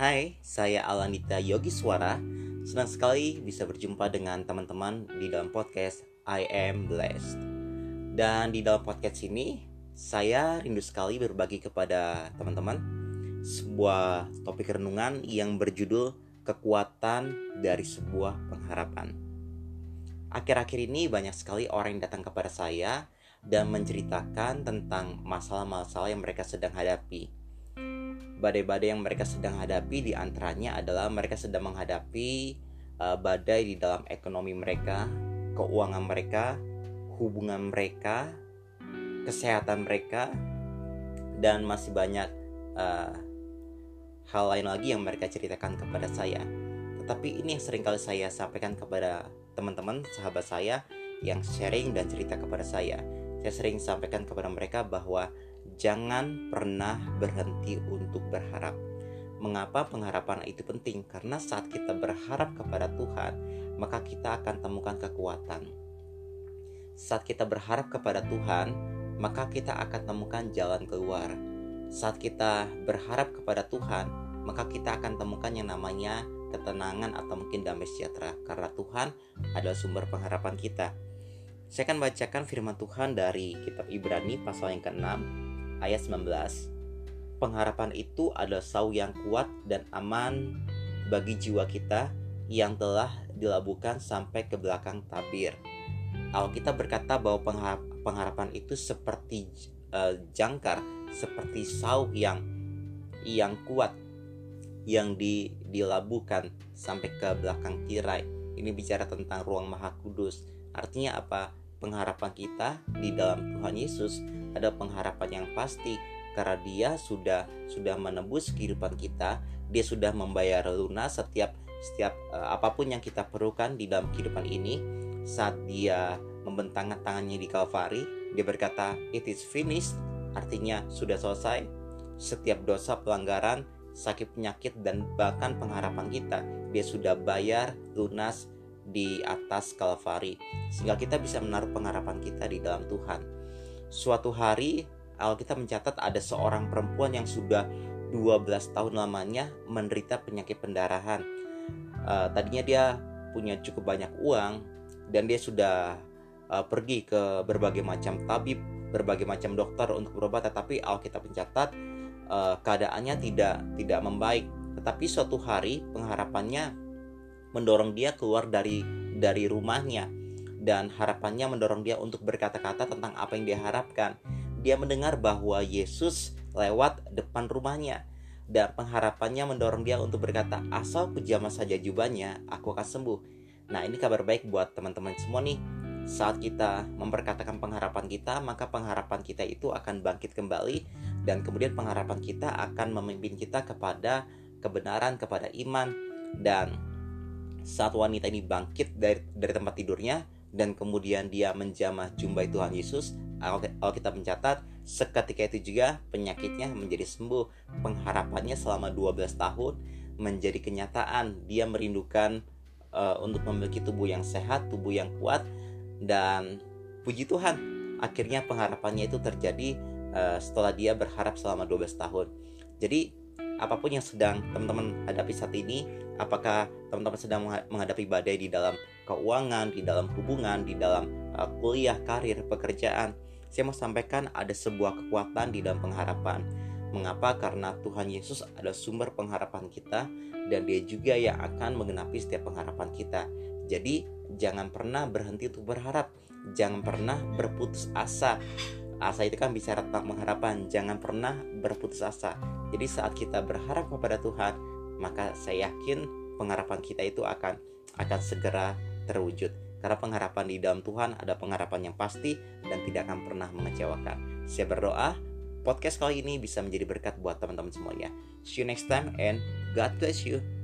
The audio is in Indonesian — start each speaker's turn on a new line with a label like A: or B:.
A: Hai, saya Alanita Yogi Suara. Senang sekali bisa berjumpa dengan teman-teman di dalam podcast I Am Blessed. Dan di dalam podcast ini, saya rindu sekali berbagi kepada teman-teman sebuah topik renungan yang berjudul kekuatan dari sebuah pengharapan. Akhir-akhir ini banyak sekali orang yang datang kepada saya dan menceritakan tentang masalah-masalah yang mereka sedang hadapi badai-badai yang mereka sedang hadapi di antaranya adalah mereka sedang menghadapi uh, badai di dalam ekonomi mereka, keuangan mereka, hubungan mereka, kesehatan mereka, dan masih banyak uh, hal lain lagi yang mereka ceritakan kepada saya. Tetapi ini yang sering kali saya sampaikan kepada teman-teman, sahabat saya yang sharing dan cerita kepada saya. Saya sering sampaikan kepada mereka bahwa jangan pernah berhenti untuk berharap. Mengapa pengharapan itu penting? Karena saat kita berharap kepada Tuhan, maka kita akan temukan kekuatan. Saat kita berharap kepada Tuhan, maka kita akan temukan jalan keluar. Saat kita berharap kepada Tuhan, maka kita akan temukan yang namanya ketenangan atau mungkin damai sejahtera karena Tuhan adalah sumber pengharapan kita. Saya akan bacakan firman Tuhan dari kitab Ibrani pasal yang ke-6 ayat 19. Pengharapan itu adalah sau yang kuat dan aman bagi jiwa kita yang telah dilabuhkan sampai ke belakang tabir. Alkitab berkata bahwa pengharapan itu seperti uh, jangkar, seperti sau yang yang kuat yang di, dilabuhkan sampai ke belakang tirai. Ini bicara tentang ruang maha kudus. Artinya apa? Pengharapan kita di dalam Tuhan Yesus ada pengharapan yang pasti. Karena dia sudah sudah menebus kehidupan kita dia sudah membayar lunas setiap setiap uh, apa pun yang kita perlukan di dalam kehidupan ini. Saat dia membentangkan tangannya di Kalvari dia berkata it is finished. Artinya sudah selesai. Setiap dosa pelanggaran sakit penyakit dan bahkan pengharapan kita dia sudah bayar lunas di atas Kalvari sehingga kita bisa menaruh pengharapan kita di dalam Tuhan Suatu hari Alkitab mencatat ada seorang perempuan yang sudah 12 tahun lamanya menderita penyakit pendarahan. Uh, tadinya dia punya cukup banyak uang dan dia sudah uh, pergi ke berbagai macam tabib, berbagai macam dokter untuk berobat, tetapi Alkitab mencatat uh, keadaannya tidak tidak membaik. Tetapi suatu hari pengharapannya mendorong dia keluar dari dari rumahnya dan harapannya mendorong dia untuk berkata-kata tentang apa yang dia harapkan. Dia mendengar bahwa Yesus lewat depan rumahnya dan pengharapannya mendorong dia untuk berkata, asal kujama saja jubahnya, aku akan sembuh. Nah ini kabar baik buat teman-teman semua nih. Saat kita memperkatakan pengharapan kita, maka pengharapan kita itu akan bangkit kembali dan kemudian pengharapan kita akan memimpin kita kepada kebenaran, kepada iman dan saat wanita ini bangkit dari dari tempat tidurnya, dan kemudian dia menjamah jumbai Tuhan Yesus, Alkitab mencatat seketika itu juga penyakitnya menjadi sembuh. Pengharapannya selama 12 tahun menjadi kenyataan. Dia merindukan uh, untuk memiliki tubuh yang sehat, tubuh yang kuat dan puji Tuhan, akhirnya pengharapannya itu terjadi uh, setelah dia berharap selama 12 tahun. Jadi apa pun yang sedang teman-teman hadapi saat ini, apakah teman-teman sedang menghadapi badai di dalam keuangan, di dalam hubungan, di dalam uh, kuliah, karir, pekerjaan, saya mau sampaikan ada sebuah kekuatan di dalam pengharapan. Mengapa? Karena Tuhan Yesus adalah sumber pengharapan kita dan dia juga yang akan menggenapi setiap pengharapan kita. Jadi jangan pernah berhenti untuk berharap, jangan pernah berputus asa. Asa itu kan bicara tentang pengharapan, jangan pernah berputus asa. Jadi saat kita berharap kepada Tuhan, maka saya yakin pengharapan kita itu akan akan segera terwujud. Karena pengharapan di dalam Tuhan ada pengharapan yang pasti dan tidak akan pernah mengecewakan. Saya berdoa podcast kali ini bisa menjadi berkat buat teman-teman semuanya. See you next time and God bless you.